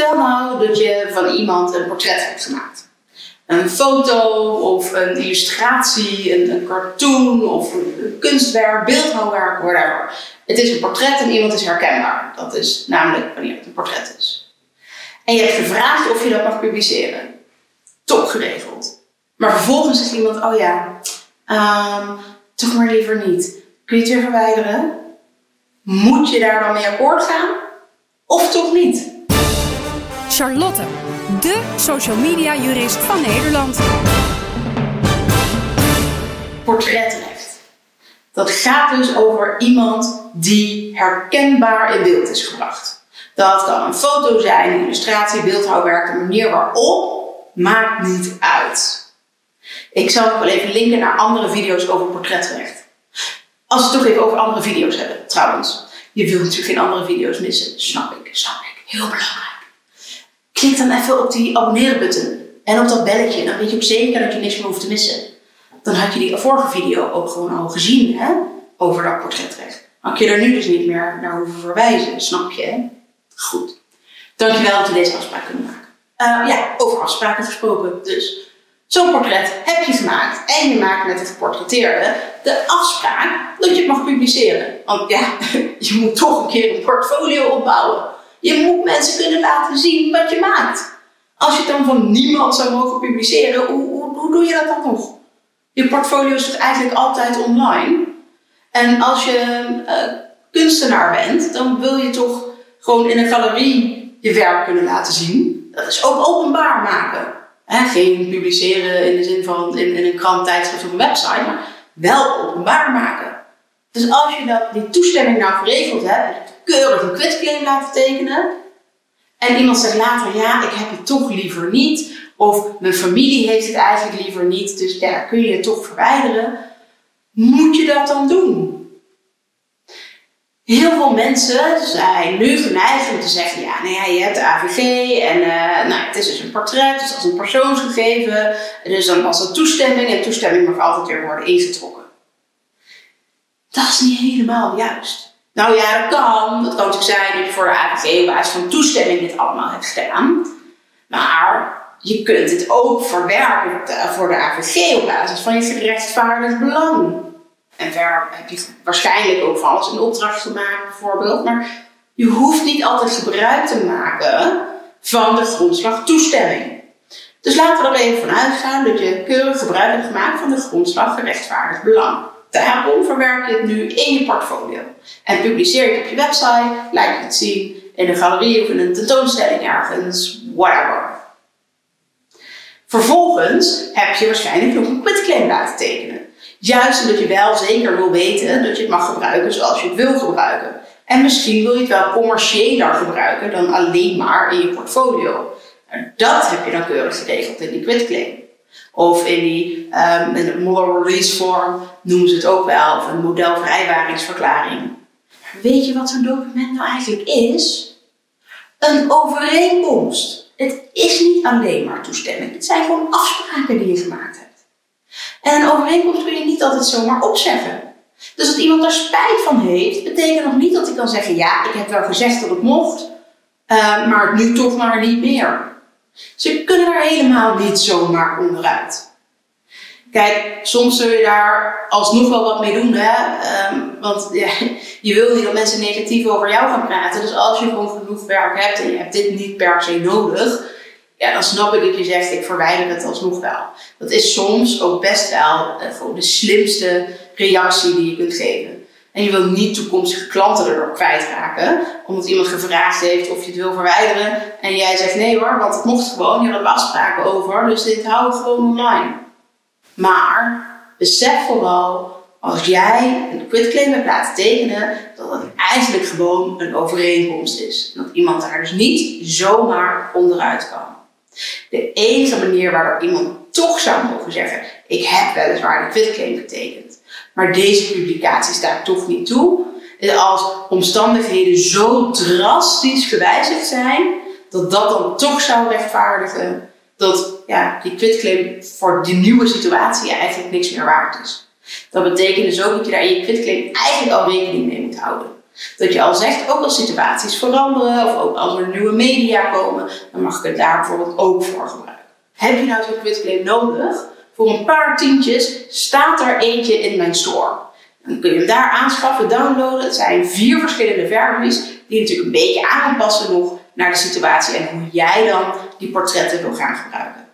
Stel nou dat je van iemand een portret hebt gemaakt. Een foto of een illustratie, een, een cartoon of een kunstwerk, beeldhouwwerk, whatever. Het is een portret en iemand is herkenbaar. Dat is namelijk wanneer het een portret is. En je hebt gevraagd of je dat mag publiceren. Top geregeld. Maar vervolgens zegt iemand, oh ja, ehm, toch maar liever niet. Kun je het weer verwijderen? Moet je daar dan mee akkoord gaan? Of toch niet? Charlotte, de social media jurist van Nederland. Portretrecht. Dat gaat dus over iemand die herkenbaar in beeld is gebracht. Dat kan een foto zijn, een illustratie, beeldhouwwerk, de manier waarop maakt niet uit. Ik zal nog wel even linken naar andere video's over portretrecht. Als we het toch even over andere video's hebben, trouwens. Je wilt natuurlijk geen andere video's missen. Snap ik, snap ik. Heel belangrijk. Klik dan even op die abonneren-button en op dat belletje. Dan weet je ook zeker dat je niks meer hoeft te missen. Dan had je die vorige video ook gewoon al gezien, hè? Over dat portretrecht. Had je er nu dus niet meer naar hoeven verwijzen, snap je? Hè? Goed. Dankjewel dat we deze afspraak kunnen maken. Uh, ja, over afspraken gesproken. Dus zo'n portret heb je gemaakt en je maakt met het geportretteerde de afspraak dat je het mag publiceren. Want ja, je moet toch een keer een portfolio opbouwen. Je moet mensen kunnen laten zien wat je maakt. Als je het dan van niemand zou mogen publiceren, hoe, hoe, hoe doe je dat dan nog? Je portfolio is toch eigenlijk altijd online? En als je uh, kunstenaar bent, dan wil je toch gewoon in een galerie je werk kunnen laten zien. Dat is ook openbaar maken. geen publiceren in de zin van in, in een krant, tijdschrift of een website, maar wel openbaar maken. Dus als je dat, die toestemming nou geregeld hebt, keurig een quitclaim laten tekenen. En iemand zegt later, ja, ik heb het toch liever niet. Of mijn familie heeft het eigenlijk liever niet, dus ja, kun je het toch verwijderen. Moet je dat dan doen? Heel veel mensen zijn nu geneigd om te zeggen, ja, nou ja, je hebt de AVG en uh, nou, het is dus een portret, dus als een persoonsgegeven. Dus dan was dat toestemming en toestemming mag altijd weer worden ingetrokken. Dat is niet helemaal juist. Nou ja, dat kan. Dat kan natuurlijk zijn dat je voor de AVG op basis van toestemming dit allemaal hebt gedaan. Maar je kunt dit ook verwerken voor de AVG op basis van je gerechtvaardigd belang. En verder heb je waarschijnlijk ook van alles in opdracht gemaakt, bijvoorbeeld. Maar je hoeft niet altijd gebruik te maken van de grondslag toestemming. Dus laten we er even van uitgaan dat je keurig gebruik hebt gemaakt van de grondslag gerechtvaardigd belang. Daarom verwerk je het nu in je portfolio. En publiceer je het op je website, laat je het zien in een galerie of in een tentoonstelling ergens, whatever. Vervolgens heb je waarschijnlijk nog een quitclaim laten tekenen. Juist omdat je wel zeker wil weten dat je het mag gebruiken zoals je het wil gebruiken. En misschien wil je het wel commerciëler gebruiken dan alleen maar in je portfolio. En dat heb je dan keurig geregeld in die quitclaim. Of in die um, release form noemen ze het ook wel, of een modelvrijwaringsverklaring. Weet je wat zo'n document nou eigenlijk is? Een overeenkomst. Het is niet alleen maar toestemming. Het zijn gewoon afspraken die je gemaakt hebt. En een overeenkomst kun je niet altijd zomaar opzeggen. Dus dat iemand daar spijt van heeft, betekent nog niet dat hij kan zeggen: Ja, ik heb wel gezegd dat het mocht, uh, maar nu toch maar niet meer. Ze kunnen er helemaal niet zomaar onderuit. Kijk, soms zul je daar alsnog wel wat mee doen, hè? Um, want ja, je wil niet dat mensen negatief over jou gaan praten. Dus als je gewoon genoeg werk hebt en je hebt dit niet per se nodig, ja, dan snap ik dat je zegt, ik verwijder het alsnog wel. Dat is soms ook best wel gewoon de slimste reactie die je kunt geven. En je wil niet toekomstige klanten erdoor kwijtraken, omdat iemand gevraagd heeft of je het wil verwijderen. En jij zegt nee hoor, want het mocht gewoon, je had afspraken over, dus dit hou ik gewoon online. Maar besef vooral, als jij een quitclaim hebt laten tekenen, dat het eigenlijk gewoon een overeenkomst is. dat iemand daar dus niet zomaar onderuit kan. De enige manier waarop iemand toch zou mogen zeggen: Ik heb weliswaar een quitclaim getekend, maar deze publicatie staat toch niet toe, als omstandigheden zo drastisch gewijzigd zijn, dat dat dan toch zou rechtvaardigen dat ja, die quitclaim voor die nieuwe situatie eigenlijk niks meer waard is. Dat betekent dus ook dat je daar in je quitclaim eigenlijk al rekening mee moet houden. Dat je al zegt, ook als situaties veranderen of ook als er nieuwe media komen, dan mag ik het daar bijvoorbeeld ook voor gebruiken. Heb je nou zo'n quitclaim nodig? Voor een paar tientjes staat er eentje in mijn store. Dan kun je hem daar aanschaffen, downloaden. Het zijn vier verschillende versies die natuurlijk een beetje aan passen nog naar de situatie en hoe jij dan die portretten wil gaan gebruiken.